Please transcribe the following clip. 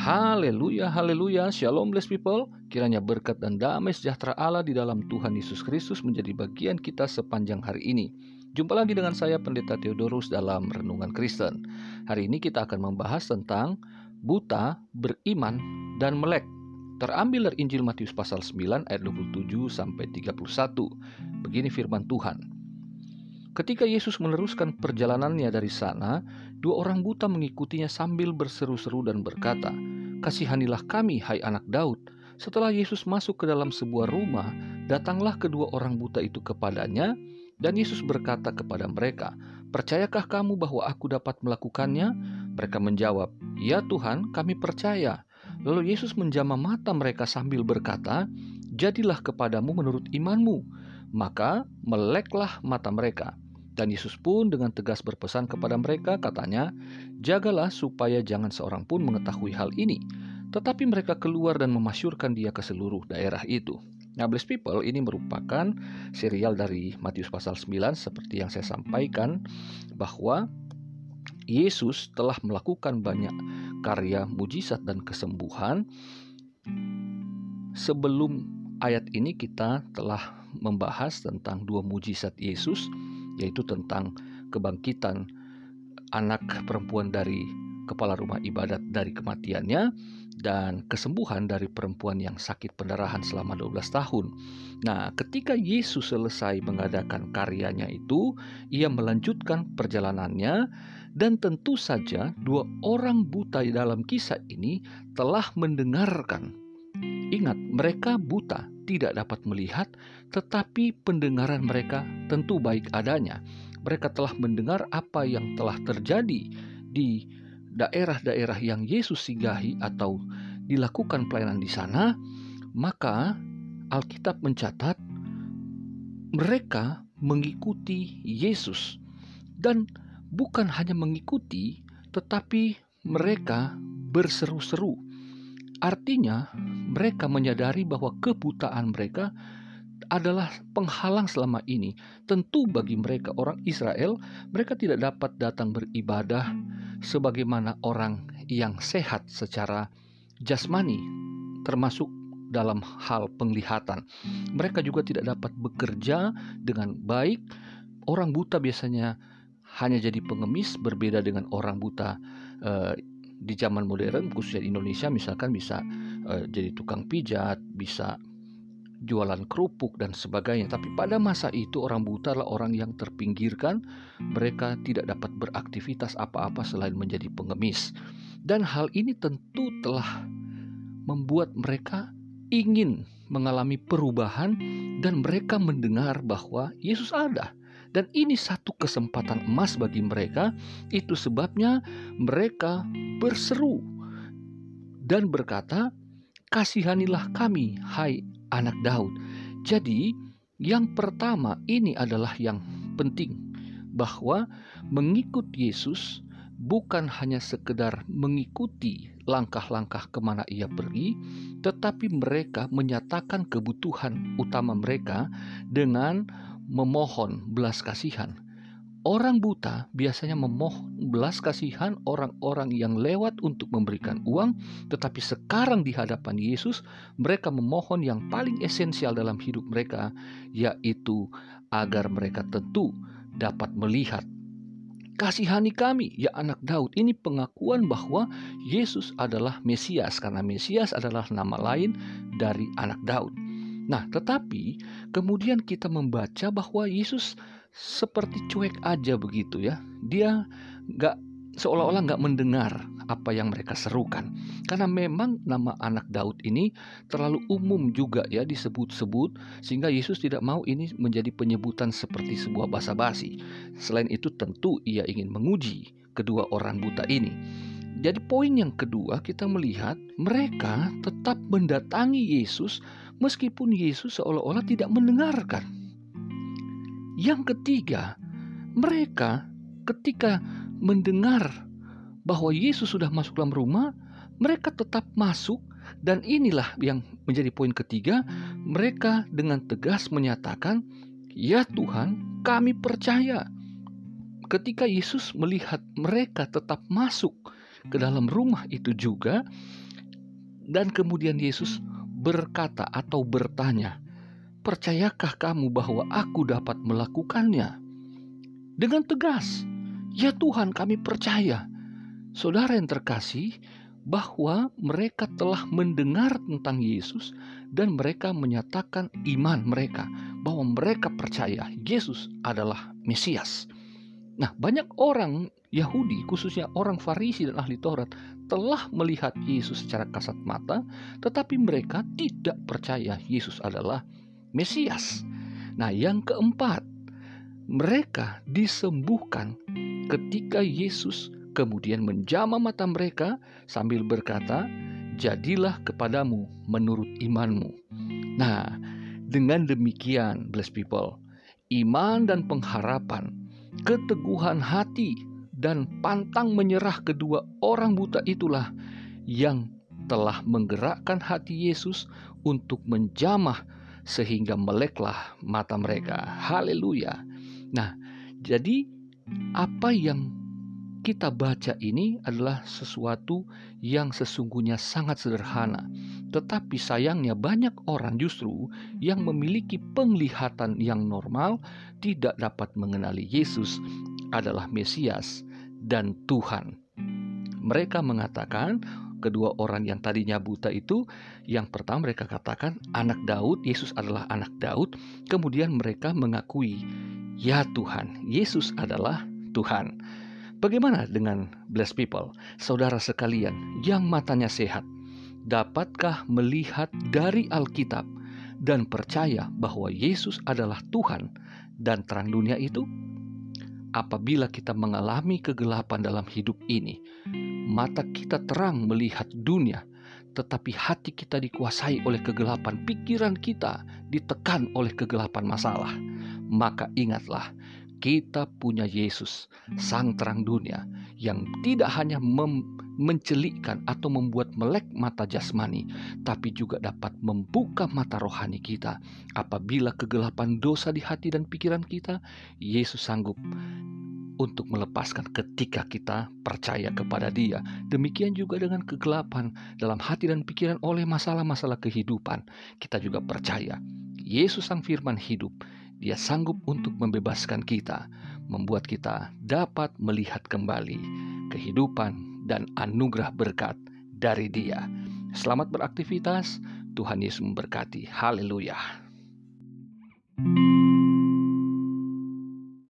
Haleluya, haleluya, shalom blessed people. Kiranya berkat dan damai sejahtera Allah di dalam Tuhan Yesus Kristus menjadi bagian kita sepanjang hari ini. Jumpa lagi dengan saya Pendeta Theodorus dalam Renungan Kristen. Hari ini kita akan membahas tentang buta, beriman, dan melek. Terambil dari Injil Matius pasal 9 ayat 27 sampai 31. Begini firman Tuhan. Ketika Yesus meneruskan perjalanannya dari sana, dua orang buta mengikutinya sambil berseru-seru dan berkata, Kasihanilah kami, hai anak Daud. Setelah Yesus masuk ke dalam sebuah rumah, datanglah kedua orang buta itu kepadanya, dan Yesus berkata kepada mereka, Percayakah kamu bahwa aku dapat melakukannya? Mereka menjawab, Ya Tuhan, kami percaya. Lalu Yesus menjamah mata mereka sambil berkata, Jadilah kepadamu menurut imanmu. Maka meleklah mata mereka. Dan Yesus pun dengan tegas berpesan kepada mereka, katanya, "Jagalah supaya jangan seorang pun mengetahui hal ini." Tetapi mereka keluar dan memasyurkan dia ke seluruh daerah itu. Nah, bless people ini merupakan serial dari Matius pasal 9 seperti yang saya sampaikan bahwa Yesus telah melakukan banyak karya mujizat dan kesembuhan. Sebelum ayat ini kita telah membahas tentang dua mujizat Yesus yaitu tentang kebangkitan anak perempuan dari kepala rumah ibadat dari kematiannya dan kesembuhan dari perempuan yang sakit pendarahan selama 12 tahun. Nah, ketika Yesus selesai mengadakan karyanya itu, ia melanjutkan perjalanannya dan tentu saja dua orang buta di dalam kisah ini telah mendengarkan. Ingat, mereka buta, tidak dapat melihat, tetapi pendengaran mereka tentu baik adanya. Mereka telah mendengar apa yang telah terjadi di daerah-daerah yang Yesus singgahi atau dilakukan pelayanan di sana, maka Alkitab mencatat mereka mengikuti Yesus dan bukan hanya mengikuti tetapi mereka berseru-seru. Artinya, mereka menyadari bahwa kebutaan mereka adalah penghalang selama ini. Tentu bagi mereka orang Israel, mereka tidak dapat datang beribadah sebagaimana orang yang sehat secara jasmani, termasuk dalam hal penglihatan. Mereka juga tidak dapat bekerja dengan baik. Orang buta biasanya hanya jadi pengemis, berbeda dengan orang buta eh, di zaman modern, khususnya di Indonesia, misalkan bisa uh, jadi tukang pijat, bisa jualan kerupuk dan sebagainya. Tapi pada masa itu orang buta adalah orang yang terpinggirkan, mereka tidak dapat beraktivitas apa-apa selain menjadi pengemis. Dan hal ini tentu telah membuat mereka ingin mengalami perubahan dan mereka mendengar bahwa Yesus ada. Dan ini satu kesempatan emas bagi mereka, itu sebabnya mereka berseru dan berkata, kasihanilah kami, hai anak Daud. Jadi, yang pertama ini adalah yang penting bahwa mengikut Yesus bukan hanya sekedar mengikuti langkah-langkah ke mana ia pergi, tetapi mereka menyatakan kebutuhan utama mereka dengan memohon belas kasihan Orang buta biasanya memohon belas kasihan orang-orang yang lewat untuk memberikan uang, tetapi sekarang di hadapan Yesus, mereka memohon yang paling esensial dalam hidup mereka, yaitu agar mereka tentu dapat melihat. Kasihani kami, ya anak Daud. Ini pengakuan bahwa Yesus adalah Mesias, karena Mesias adalah nama lain dari anak Daud. Nah, tetapi kemudian kita membaca bahwa Yesus seperti cuek aja begitu ya. Dia nggak seolah-olah nggak mendengar apa yang mereka serukan. Karena memang nama anak Daud ini terlalu umum juga ya disebut-sebut sehingga Yesus tidak mau ini menjadi penyebutan seperti sebuah basa-basi. Selain itu tentu ia ingin menguji kedua orang buta ini. Jadi poin yang kedua kita melihat mereka tetap mendatangi Yesus meskipun Yesus seolah-olah tidak mendengarkan. Yang ketiga, mereka ketika mendengar bahwa Yesus sudah masuk dalam rumah, mereka tetap masuk dan inilah yang menjadi poin ketiga, mereka dengan tegas menyatakan, "Ya Tuhan, kami percaya." Ketika Yesus melihat mereka tetap masuk ke dalam rumah itu juga, Dan kemudian Yesus berkata atau bertanya, "Percayakah kamu bahwa aku dapat melakukannya?" Dengan tegas, "Ya Tuhan, kami percaya." Saudara yang terkasih, bahwa mereka telah mendengar tentang Yesus dan mereka menyatakan iman mereka bahwa mereka percaya Yesus adalah Mesias. Nah, banyak orang Yahudi, khususnya orang Farisi dan ahli Taurat, telah melihat Yesus secara kasat mata, tetapi mereka tidak percaya Yesus adalah Mesias. Nah, yang keempat, mereka disembuhkan ketika Yesus kemudian menjama mata mereka sambil berkata, "Jadilah kepadamu menurut imanmu." Nah, dengan demikian, blessed people, iman dan pengharapan, keteguhan hati dan pantang menyerah kedua orang buta itulah yang telah menggerakkan hati Yesus untuk menjamah sehingga meleklah mata mereka. Haleluya. Nah, jadi apa yang kita baca ini adalah sesuatu yang sesungguhnya sangat sederhana, tetapi sayangnya banyak orang justru yang memiliki penglihatan yang normal tidak dapat mengenali Yesus adalah Mesias dan Tuhan. Mereka mengatakan kedua orang yang tadinya buta itu yang pertama mereka katakan anak Daud, Yesus adalah anak Daud, kemudian mereka mengakui ya Tuhan, Yesus adalah Tuhan. Bagaimana dengan blessed people, saudara sekalian yang matanya sehat? Dapatkah melihat dari Alkitab dan percaya bahwa Yesus adalah Tuhan dan terang dunia itu? Apabila kita mengalami kegelapan dalam hidup ini, mata kita terang melihat dunia, tetapi hati kita dikuasai oleh kegelapan, pikiran kita ditekan oleh kegelapan masalah. Maka ingatlah, kita punya Yesus, Sang Terang Dunia, yang tidak hanya mencelikkan atau membuat melek mata jasmani, tapi juga dapat membuka mata rohani kita. Apabila kegelapan dosa di hati dan pikiran kita, Yesus sanggup untuk melepaskan ketika kita percaya kepada Dia. Demikian juga dengan kegelapan dalam hati dan pikiran oleh masalah-masalah kehidupan, kita juga percaya Yesus Sang Firman hidup dia sanggup untuk membebaskan kita, membuat kita dapat melihat kembali kehidupan dan anugerah berkat dari Dia. Selamat beraktivitas, Tuhan Yesus memberkati. Haleluya. thank you